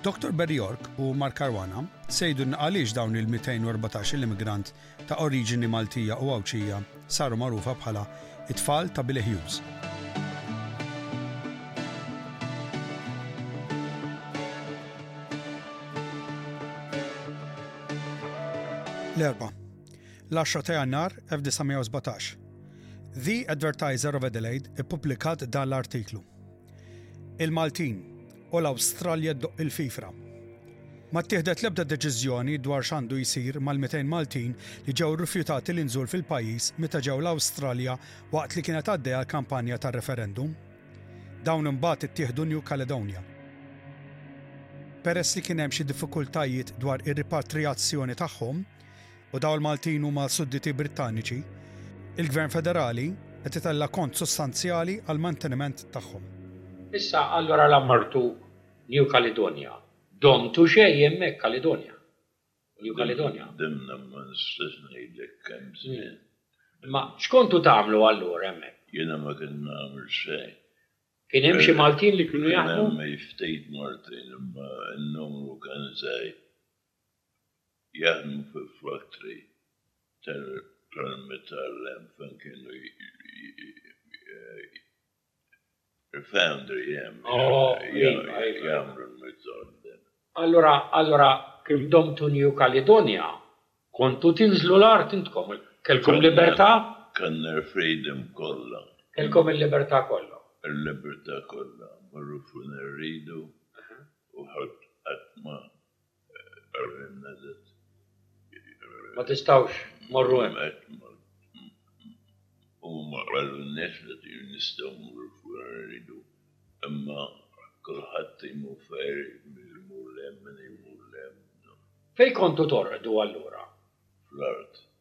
Doctor Barry York u Mark Caruana se jgħidulna għaliex dawn il-214-il immigrant ta' oriġini Maltija u Għawdxija saru magħrufa bħala t-tfal ta' Billy Hughes. L-Erbgħa, l-10 ta' Jannar 1917, The Advertiser of Adelaide ippubblikat dan l-artiklu. Il-Maltin u l-Awstralja ddoqq il-fifra. Ma ttieħdet l-ebda deċiżjoni dwar x'għandu jsir mal-200 Maltin li ġew irrifjutati l-inżul fil-pajjiż meta ġew l-Awstralja waqt li kienet għaddejja l-kampanja tar-referendum. Dawn imbagħad ittieħdu New Caledonia. Peress li kien hemm xi diffikultajiet dwar ir-ripatrijazzjoni tagħhom, U daw il-Maltin huma sudditi Brittaniċi, il-Gvern Federali qed itella' kont sustanzjali għall-manteniment tagħhom. Issa allura la martu New Caledonia, domtu xejn hemmhekk Caledonia. New Caledonia. Dimna ma nistax ngħidlek kemm żmien. Imma x'kontu tagħmlu allura hemmhekk? Jiena ma kien nagħmel xejn. Kien hemm xi Maltin li kienu jaħdmu? Kien hemm ftit Maltin imma n-numru kien żgħir. jaħdmu fi fattri tal-metallem fejn kienu il-foundry hemm jagħmlu l-metallem. Allura, allura kif domtu New Caledonia, kontu tinżlu l-art intkom, kellkom libertà? Kellna l-freedom kollha. Kellkom il-libertà kollha. Il-libertà kollha, morru fejn irridu u ħadd qatt ma Ma tistgħux tmorru hemm. Huma qalu n-nies li nistgħu mmorru fejn irridu, imma kulħadd imur fejn irid, min imur 'l hemm, min imur 'l hemm. Fejn kontu torqdu allura? Fl-art.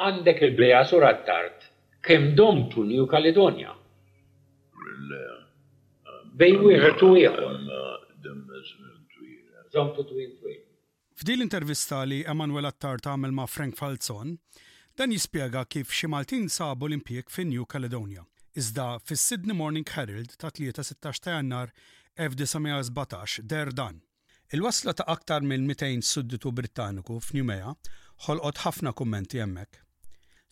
Għandek il-bdejgħa sur Attard, Kemm Domt u New Caledonia. Bejn wieħed u ieħor. Żommtu twin twin. F'din l-intervista li Emmanuel Attard għamel ma' Frank Falzon, dan jispjega kif xi Maltin sabu l-impjieg fi New Caledonia. Iżda fis-Sydney Morning Herald ta' Tlieta sittax ta' Jannar 1917 deher dan. Il-wasla ta' aktar minn 200 sudditu Brittaniku f'Noumea ħolqot ħafna kummenti hemmhekk,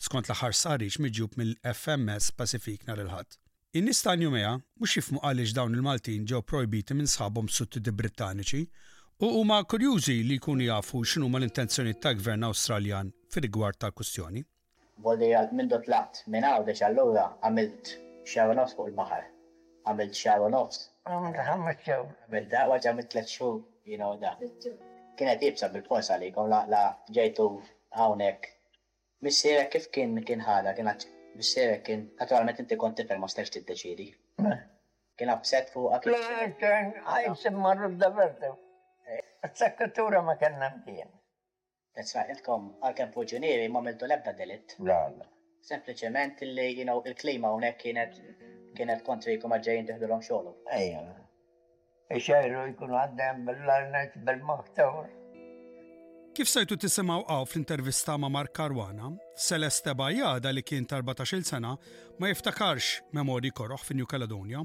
skont l-aħħar stħarriġ miġjub mill-FMS Pacifique nhar il-Ħadd. In-nies ta' Noumea mhux jifhmu għaliex dawn il-Maltin ġew projbiti minn sħabhom sudditi Brittaniċi u huma kurjużi li jkunu jafu x'inhuma l-intenzjonijiet tal-Gvern Awstraljan fir-rigward tal-kwistjoni. Volli għal mindu tlaqt minn hawn biex allura għamilt xahar u nofs fuq il-baħar. Għamilt xahar u nofs. Għamilt ħames xhur. Għamilt da, u għad għamilt tliet xhur, you know da. Kienet iebsa bil-fors għalikom la la ġejtu hawnhekk. Missierek kif kien kien ħadha, kien għad missierek kien, naturalment inti kont tifel ma stajtx tiddeċiedi. Kien upset fuqha kif. Le kien għajb simma rudda vertu. Is-sekkatura ma kellna mkien. That's right, intkom għalkemm purġunieri m'għamiltu l-ebda delitt. La, la. Sempliċement li, you know, il-klima hawnhekk kienet kienet kontrikom għax ġejjin tiħdulhom xogħolhom. Ejja. Ixejru jkunu għaddejjem bil-larnet bil-maħtur. Kif sejtu tisimgħu hawn fl-intervista ma' Mark Caruana, Celeste Bajada li kien ta' 14-il sena ma jiftakarx memorji koroh fi New Caledonia,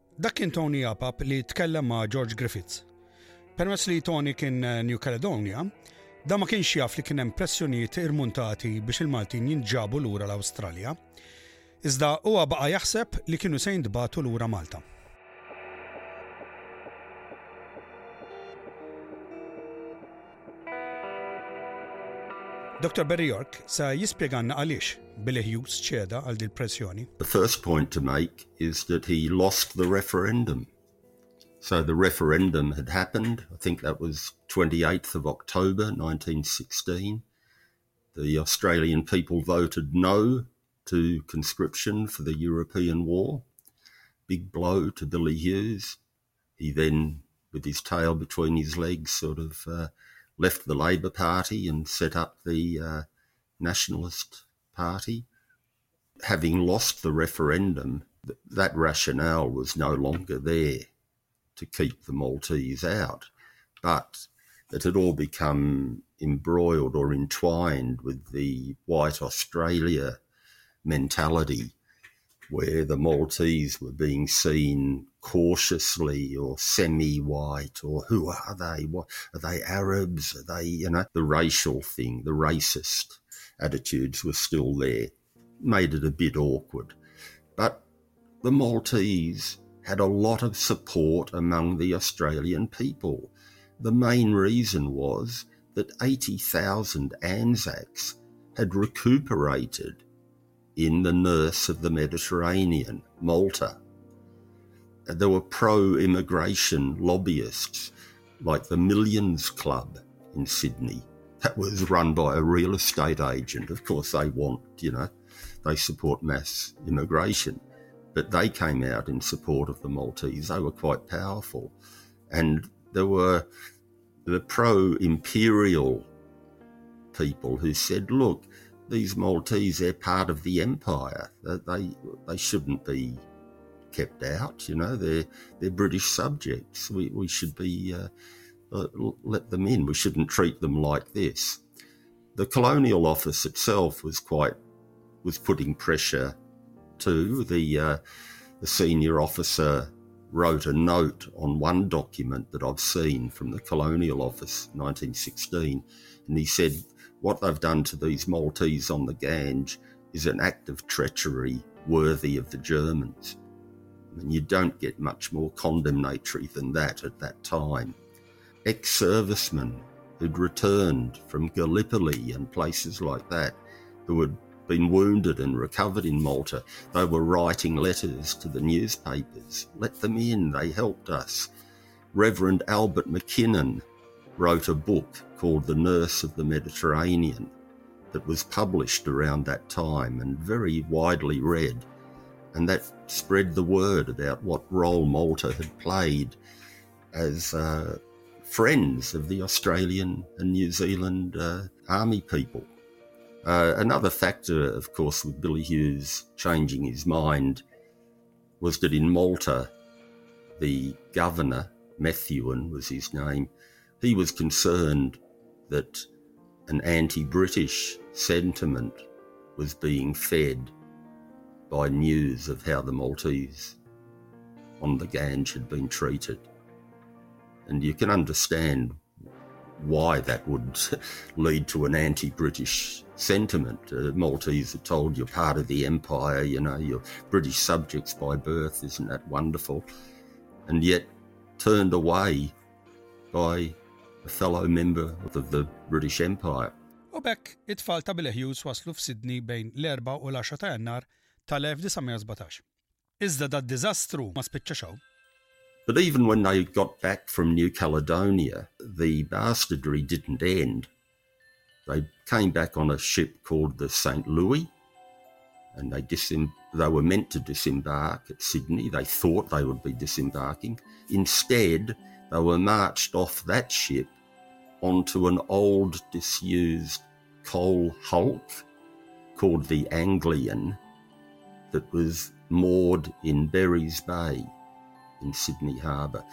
Dak kien Tony Apap li tkellem ma' George Griffiths. Permezz li Tony kien eh, New Caledonia, da ma kienx jaf li kien hemm pressjonijiet irmuntati biex il-Maltin jinġabu lura l-Awstralja. Iżda huwa baqa' jaħseb li kienu se jintbagħtu lura Malta. Dr. Barry York sa jispjegana għaliex bil-ħjus ċeda għal depressjoni. The first point to make is that he lost the referendum. So the referendum had happened. I think that was 28th of October 1916. The Australian people voted no to conscription for the European war. Big blow to Billy Hughes. He then, with his tail between his legs, sort of uh, left the Labor Party and set up the uh, Nationalist Party. Having lost the referendum, th- that rationale was no longer there to keep the Maltese out, but it had all become embroiled or entwined with the white Australia mentality where the Maltese were being seen cautiously or semi-white or who are they? What are they Arabs? Are they you know the racial thing, the racist attitudes were still there, made it a bit awkward. But the Maltese had a lot of support among the Australian people. The main reason was that 80,000 Anzacs had recuperated in the nurse of the Mediterranean, Malta there were pro immigration lobbyists like the Millions Club in Sydney. That was run by a real estate agent. Of course, they want, you know, they support mass immigration. But they came out in support of the Maltese. They were quite powerful. And there were the pro imperial people who said, look, these Maltese, they're part of the empire. They, they, they shouldn't be kept out. You know, they're they're British subjects. We we should be uh, uh let them in. We shouldn't treat them like this. The Colonial Office itself was quite was putting pressure to the uh, the senior officer wrote a note on one document that I've seen from the Colonial Office, 1916, and he said what they've done to these Maltese on the Gange is an act of treachery worthy of the Germans and you don't get much more condemnatory than that at that time. Ex servicemen who'd returned from Gallipoli and places like that, who had been wounded and recovered in Malta, they were writing letters to the newspapers. Let them in, they helped us. Reverend Albert McKinnon wrote a book called The Nurse of the Mediterranean that was published around that time and very widely read and that spread the word about what role Malta had played as uh, friends of the Australian and New Zealand uh, army people. Uh, another factor, of course, with Billy Hughes changing his mind was that in Malta, the governor, Methuen was his name, he was concerned that an anti British sentiment was being fed by news of how the Maltese on the Gange had been treated. And you can understand why that would lead to an anti British sentiment. Uh, Maltese are told you're part of the empire, you know, you're British subjects by birth, isn't that wonderful? And yet turned away by a fellow member of the, the British Empire. U bekk, it-tfal ta' Billy Hughes waslu f'Sydney bejn l-4 u l-10 ta' Jannar tal-1917. Iżda dad-diżastru ma spiċċax hawn. But even when they got back from New Caledonia, the bastardry didn't end. They came back on a ship called the St. Louis and they, disem- they were meant to disembark at Sydney. They thought they would be disembarking. Instead, they were marched off that ship onto an old disused coal hulk called the Anglian, that was moored in Berry's Bay in Sydney Harbour.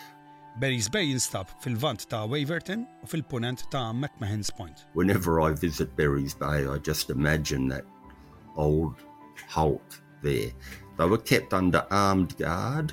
Berry's Bay jinstab fil-vant ta' Waverton u fil-punent ta' McMahon's Point. Whenever I visit Berry's Bay, I just imagine that old hulk there. They were kept under armed guard,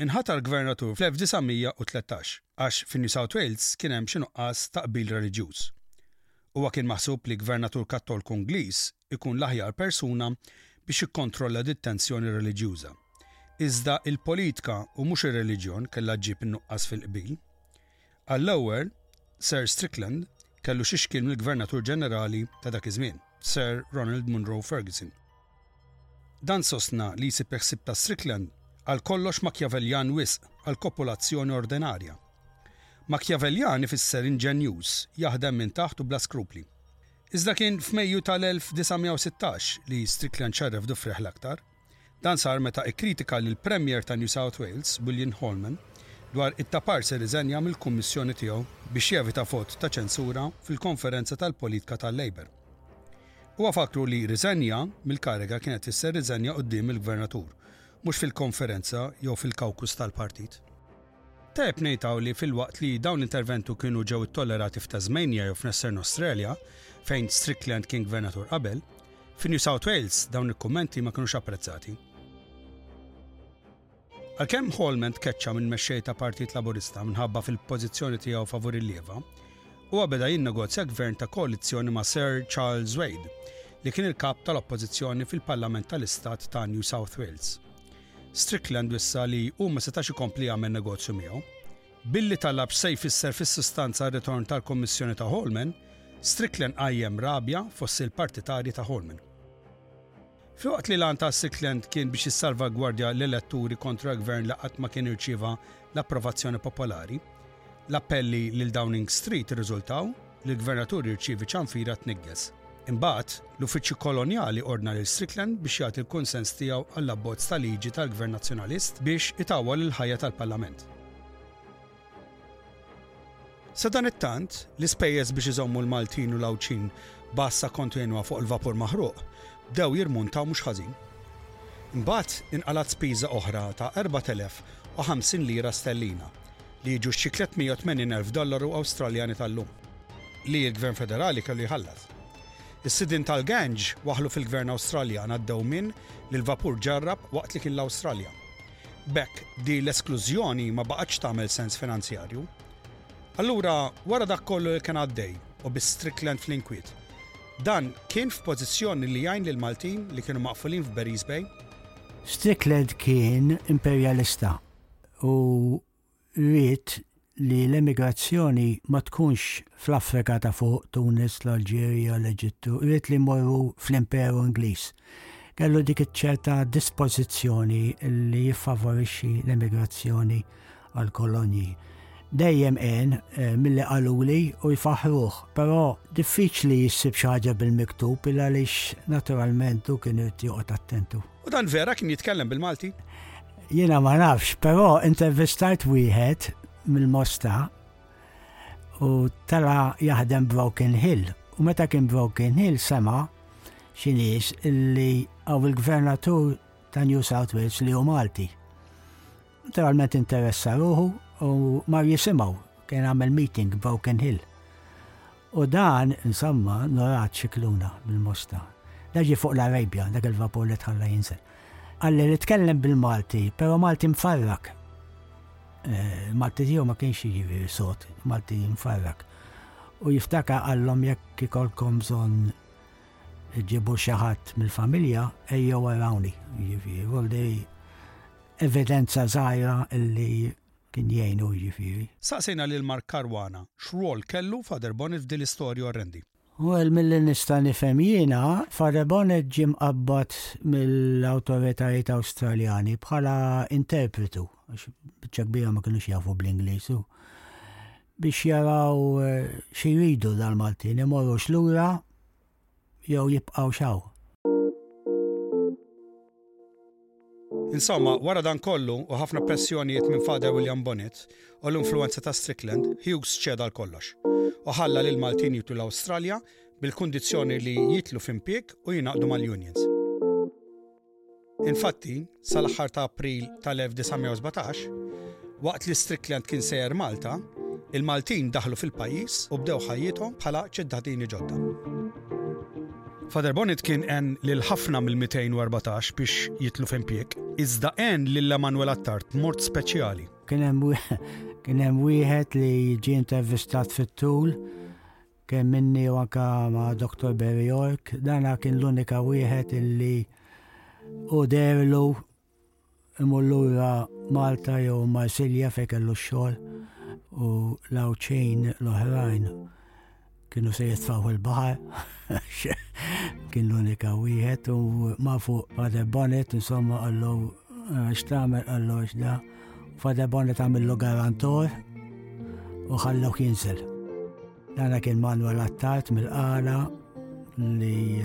Inħatar gvernatur fl-1913 għax fin-New South Wales kien hemm xi nuqqas ta' qbil reliġjuż. Huwa kien maħsub li gvernatur Kattolku Ingliż ikun l-aħjar persuna biex jikkontrolla dit-tensjoni reliġjuża. Iżda il-politika u mhux ir-reliġjon kellha ġġib in-nuqqas fil-qbil. Għall-ewwel, Sir Strickland kellu xi xkiel mill-Gvernatur Ġenerali ta' dak iż-żmien, Sir Ronald Munro Ferguson. Dan sostna li jsib il-ħsieb ta' Strickland għal kollox Makjaveljan wisq għall-kopulazzjoni ordinarja. Makjaveljan ifisser inġenjuż, jaħdem minn taħt u bla skrupli. Iżda kien f'Mejju tal-1916 li Strickland xerref Dufresne l-aktar. Dan sar meta kkritika lill-Premier ta' New South Wales, Willian Holman, dwar it-tapar se jirriżenja mill-Kummissjoni tiegħu biex jevita vot ta' ċensura fil-konferenza tal-politka tal-Labour. Huwa fakkru li riżenja mill-kariga kienet tfisser riżenja quddiem il-Gvernatur, mhux fil-konferenza jew fil-kawkus tal-partit. Tajjeb ngħid hawn li filwaqt li dawn l-interventu kienu ġew ittollerati f'Tasmania jew f'Nestern Australia, fejn Strickland kien gvernatur qabel, fi New South Wales dawn il-kummenti ma kinux apprezzati. Għalkemm Holman tkeċċa minn mexxej ta' Partit Laburista minħabba fil-pożizzjoni tiegħu favur il-lieva, huwa beda jinnegozja gvern ta' koalizzjoni ma' Sir Charles Wade, li kien il-kap tal-oppożizzjoni fil-Parlament tal-Istat ta' New South Wales. Strickland wissa li hu ma setax ikompli jagħmel negozju miegħu. Billi talab x'se jfisser fis-sustanza r-ritorn tal-kummissjoni ta' Holman, Strickland qajjem rabja fost il-partitarji ta' Holman. Filwaqt li l-għan ta' Strickland kien biex jissalvagwardja l-eletturi kontra gvern li qatt ma kien irċieva l-approvazzjoni popolari, l-appelli lil Downing Street irriżultaw li l-Gvernatur jirċievi ċanfira tniggez. Imbagħad, l-Uffiċċju Kolonjali ordna lil Strickland biex jagħti l-kunsens tiegħu għall-abbozz ta' liġi tal-Gvern Nazzjonalist biex itawwal il-ħajja tal-Parlament. Sadanittant, l-ispejjeż biex iżommu l-Maltin u l-Għawdxin b'għassa kontinwa fuq il-vapur maħruq bdew jirmuntaw mhux ħażin. Imbagħad inqalgħet spiża oħra ta' 4,050 lira sterlina, li jiġu xi 380 elf dollaru Awstraljani tal-lum, li l-Gvern Federali kellu jħallas. Is-sidien tal-Gange waħlu fil-Gvern Awstraljan għad-dewmien li l-vapur ġarrab waqt li kien l-Awstralja. B'hekk, din l-esklużjoni ma baqgħetx tagħmel sens finanzjarju. Allura, wara dak kollu li kien għaddej, u bi Strickland fl-inkwiet, dan kien f'pożizzjoni li jgħin lill-Maltin li kienu maqfulin f'Barry's Bay? Strickland kien imperjalista u ried li l-emigrazzjoni ma tkunx fl-Afrika ta' fuq, Tunis, l-Alġerija, l-Eġittu, ried li jmorru fl-Imperu Ingliż. Kellu dik iċ-ċerta dispożizzjoni li jiffavorixxi l-emigrazzjoni għall-kolonji. Dejjem għen eh, milli qaluli u jfaħruh, però diffiċli jissib xi ħaġa bil-miktub il għaliex naturalment u kien irid joqgħod attentu. U dan vera kien jitkellem bil-Malti? Jiena ma nafx, però intervistajt wieħed mill-Mosta u tala jaħdem Broken Hill. U meta kien Broken Hill sema xinis illi għaw il-gvernatur ta' New South Wales li hu Malti. Naturalment interessa ruħu u mar jisimaw kien għamel meeting Broken Hill. U dan, insomma, norat xikluna bil-mosta. Daġi fuq l-Arabja, dak il-vapur li tħalla jinżel. Għalli li tkellem bil-Malti, pero Malti mfarrak. Eh, Malti tiegħu ma kienx jiġi sot, Malti mfarrak. U jiftaka għallom jekk ikolkom bżonn ġibu xaħat mill-familja, ejjew għarawni. Jiġifieri, evidenza żgħira li kien jgħinu jiġifieri. Saqsejna lil Mark Caruana x'rwol kellu Father Bonnet f'din l-istorja orrendi. Well, milli nista' nifhem jiena, Father Bonnet ġie mqabbad mill-awtoritajiet Awstraljani bħala interpretu, għax biċċa kbira ma kinux jafu bl-Ingliż u biex jaraw eh, xi jridu dal-Maltin imorrux lura Jew jibqgħux hawn. Insomma, wara dan kollu u ħafna pressjonijiet minn Father William Bonett u l-influwenza ta' Strickland, Hughes ċeda għal kollox u ħalla lill-Maltin jitlu l-Awstralja bil-kundizzjoni li jitlu f'impjieg u jingħaqdu mal-unions. Infatti, sal-aħħar ta' April tal-1917, waqt li Strickland kien sejjer Malta, il-Maltin daħlu fil-pajjiż u bdew ħajjithom bħala ċittadini ġodda. Father Bonnet kien en lil ħafna mill-214 biex jitlu f'impjek, iżda en lil Emanuel Attard mort speċjali. Kien hemm wieħed li ġie intervistat fit-tul Kemm minni u anka ma' Dr. Barry York, dana kien l-unika wieħed illi u derlu imullura Malta jew Marsilja fej kellu xogħol u lawċejn l-oħrajn kienu se jitfaw il-bahar, kien l-unika wieħed u ma fuq Father Bonnet, insomma għallu xtamer għallu xda. Fada Bonnet għamillu garantor u ħallok jinsil. Dana kien Manuel Attart mill-qala li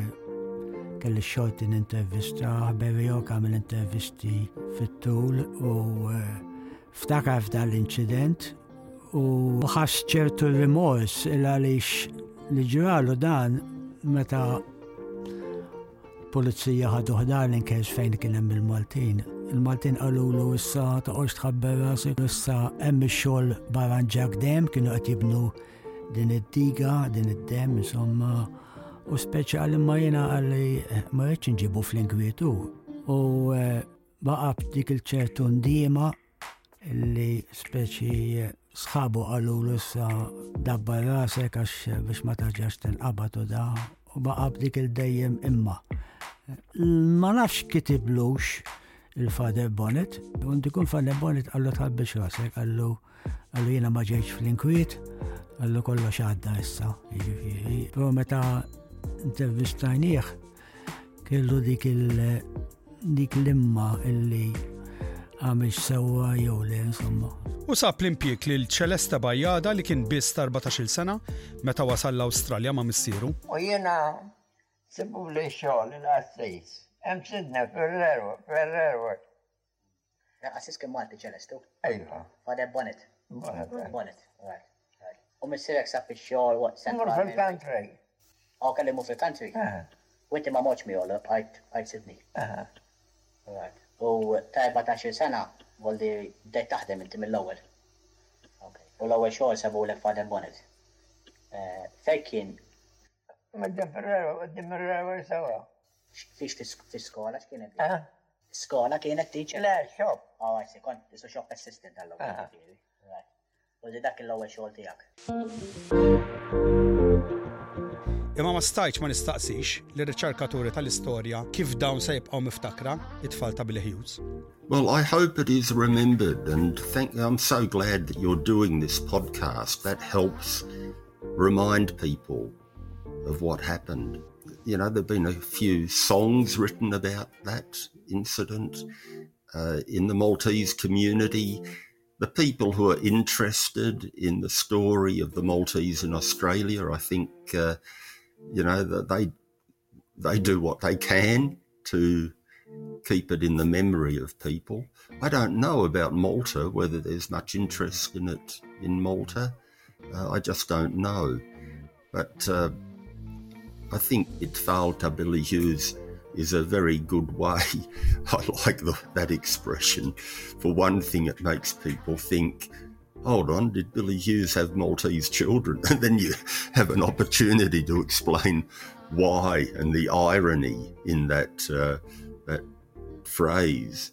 kelli xorti n-intervista, Berrio kamil intervisti fit-tul u eh, ftakar f'dan l-incident u ħas ċertu rimors il għalix li ġralu dan meta Pulizija ħadu ħdar l-inkejs fejn kien hemm il-Maltin. Il-Maltin qalulu issa toqgħodx tħabber rasek issa hemm ix-xogħol baran ġak dem kienu qed jibnu din id-diga, din id-dem, insomma, u speċjali ma jiena għalli eh, ma rridx nġibu fl-ingwitu. U eh, baqab dik il-ċertu ndima li speċi sħabu għallu l-issa dabba rasek għax biex ma taġax tinqabad u da u baqa b'dik il-dejjem imma. Ma nafx kitiblux il-Father Bonnet, u ndikun Father Bonnet għallu tal biex rasek għallu għallu jena ma ġejċ fl-inkwiet, għallu kollox għadda issa, jiġifieri. Pero meta intervistajnieħ, Kellu dik dik l-imma illi għamix sewa jew le insomma. U sab l-impjek lil Ċelesta Bajjada li kien biss 14 sena meta wasal l-Awstralja ma' missieru. U jiena sibu li xogħol il-qassejs. Hemm sidna Ferrero, Ferrero, Naqasis kien Malti ċelestu. Ejwa. Fade Bonnet. Bonnet. Eh. Bonnet. U missirek sa fi xogħol waqt sena. Mur fil-country. Aw kelli mu fil-country. Eh. U inti ma moċ miegħu bqajt bqajt Sydney. Eh. U ta' 14 sena voldi bdejt taħdem inti mill-ewwel. U l-ewwel xogħol sabu l Fade Bonnet. Fej kien Madda Ferrero, għaddim Ferrero sawa. Fiex fi skola x'kienet? Skola kienet teacher? Le, shop. Oh, I see, kont isu shop assistant għall-ewwel. U li dak l-ewwel xogħol tiegħek. Imma ma stajċ ma nistaqsix li riċerkaturi tal-istorja kif dawn se jibqgħu miftakra it-tfal ta' Billy Hughes. Well, I hope it is remembered and thank you. I'm so glad that you're doing this podcast. That helps remind people. of what happened. You know, there've been a few songs written about that incident uh, in the Maltese community. The people who are interested in the story of the Maltese in Australia, I think, uh, you know they they do what they can to keep it in the memory of people. I don't know about Malta whether there's much interest in it in Malta. Uh, I just don't know, but uh, I think it failed to Billy Hughes is a very good way. I like the, that expression. For one thing, it makes people think hold on, did Billy Hughes have Maltese children? And then you have an opportunity to explain why and the irony in that, uh, that phrase.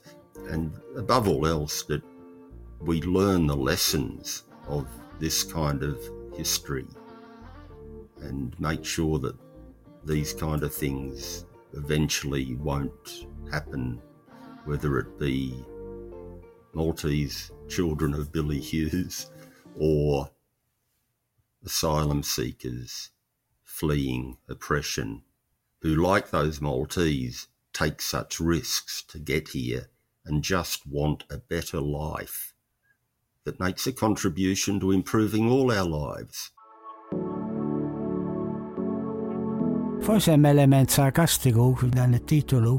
And above all else, that we learn the lessons of this kind of history and make sure that these kind of things eventually won't happen, whether it be Maltese children of Billy Hughes or asylum seekers fleeing oppression who, like those Maltese, take such risks to get here and just want a better life that makes a contribution to improving all our lives. Forse hemm element sarkastiku f'dan it-titolu,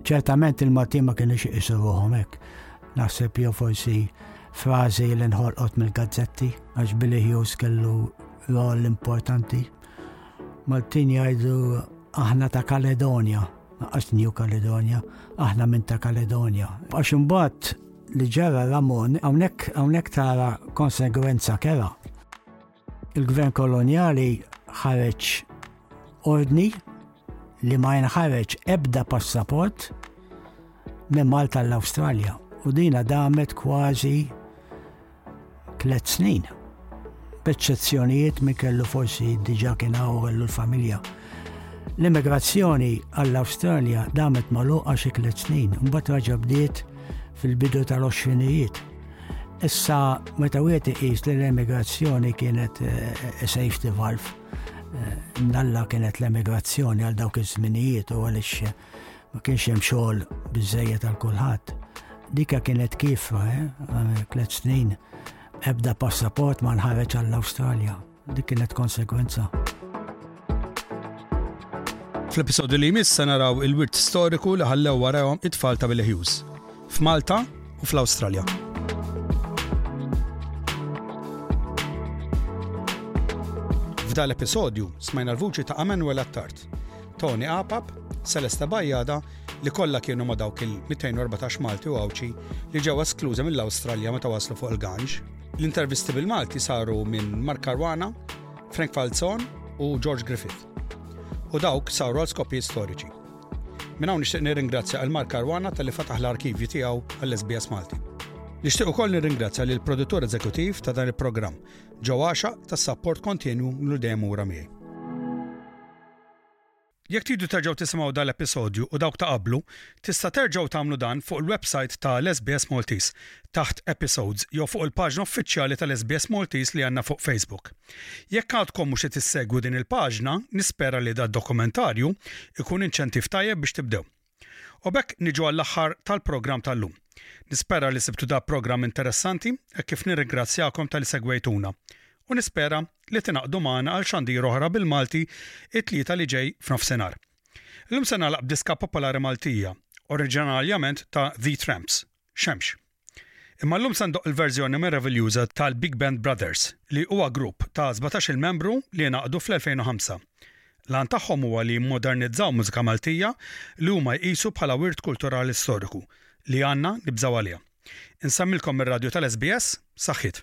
ċertament il-Malti ma kienu xi qisu ruħhom hekk. Naħseb jew forsi frażi li nħolqot mill-gazzetti għax Billy Hughes kellu rol importanti. Maltin jgħidu aħna ta' Kaledonia, għax New Kaledonia, aħna minn ta' Kaledonia. Għax imbagħad li ġara Ramon, hawnhekk hawnhekk tara konsegwenza kera. Il-gvern kolonjali ħareġ ordni li ma jinħareġ ebda passaport minn Malta l-Awstralja u dina damet kważi Tliet snin. B'eċċezzjonijiet min kellu forsi diġà kien hawn kellu l-familja. L-immigrazzjoni għall-Awstralja damet magħluqa xi tliet snin, mbagħad raġa' bdiet fil-bidu tal-20ijiet. Issa meta wieħed iqis li l-emigrazzjoni kienet eh, safety valve, eh, nalla kienet l-emigrazzjoni għal dawk iż-żminijiet u għaliex eh, Ma kienx hemm xogħol biżejjed għal kulħadd. Dika kienet kif, eh? tliet snin, ebda passaport ma nħareġ għall-Awstralja. Dik kienet konsekwenza. Fl-episodju li jmiss se naraw il-wirt storiku li ħallew warahom it-tfal ta' Billy Hughes. F'Malta u fl-Awstralja. F'dal episodju smajna l-vuċi ta' Emanuel Attard, Tony Apap, Celeste Bajjada, li kollha kienu ma' dawk il-214 Malti u Għawdxi li ġew esklużi mill-Awstralja meta waslu fuq il-Ganġ. L-intervisti bil-Malti saru minn Mark Caruana, Frank Falzon u George Griffith. U dawk saru għal skopijiet storiċi. Minn hawn nixtieq nirringrazzja għal Mark Caruana tal-li fataħ l-arkivju tiegħu għall-SBS Malti. Nixtieq ukoll nirringrazzja lill produttur eżekutiv ta' dan il-programm, Ġew għaxa ta' sapport kontinwu li dejjem ura miegħi. Jekk tridu terġgħu tisimgħu dal-episodju u dawk ta' qablu, tista' terġgħu tagħmlu dan fuq il-websajt ta' l-SBS Maltese, taħt Episodes, jew fuq il-paġna uffiċjali ta' l-SBS Maltese li għandna fuq Facebook. Jekk għadkom mhux qed issegwu din il-paġna, nispera li da' dokumentarju jkun inċentiv tajjeb biex tibdew. U b'hekk niġu għall-aħħar tal-programm tal-lum. Nispera li sibtu da programm interessanti hekk kif nirringrazzjakom talli segwejtuna u nispera li tingħaqdu magħna għal xandir oħra bil-Malti t-Tlieta li ġej f'nofsinhar. Illum se nagħlaq b'diska popolari Maltija, oriġinaljament ta' The Tramps. X'hemmx. Imma llum se ndoqq il-verżjoni meraviljuża tal-Big Band Brothers, li huwa grupp ta' sbatax-il membru li ingħaqdu fl-2005. L-għan tagħhom huwa li jimmodernizzaw mużika Maltija li huma jqisu bħala wirt kulturali storiku li għandna nibżgħu għaliha. Insemmilkom mir-radju tal-SBS, Saħħiet.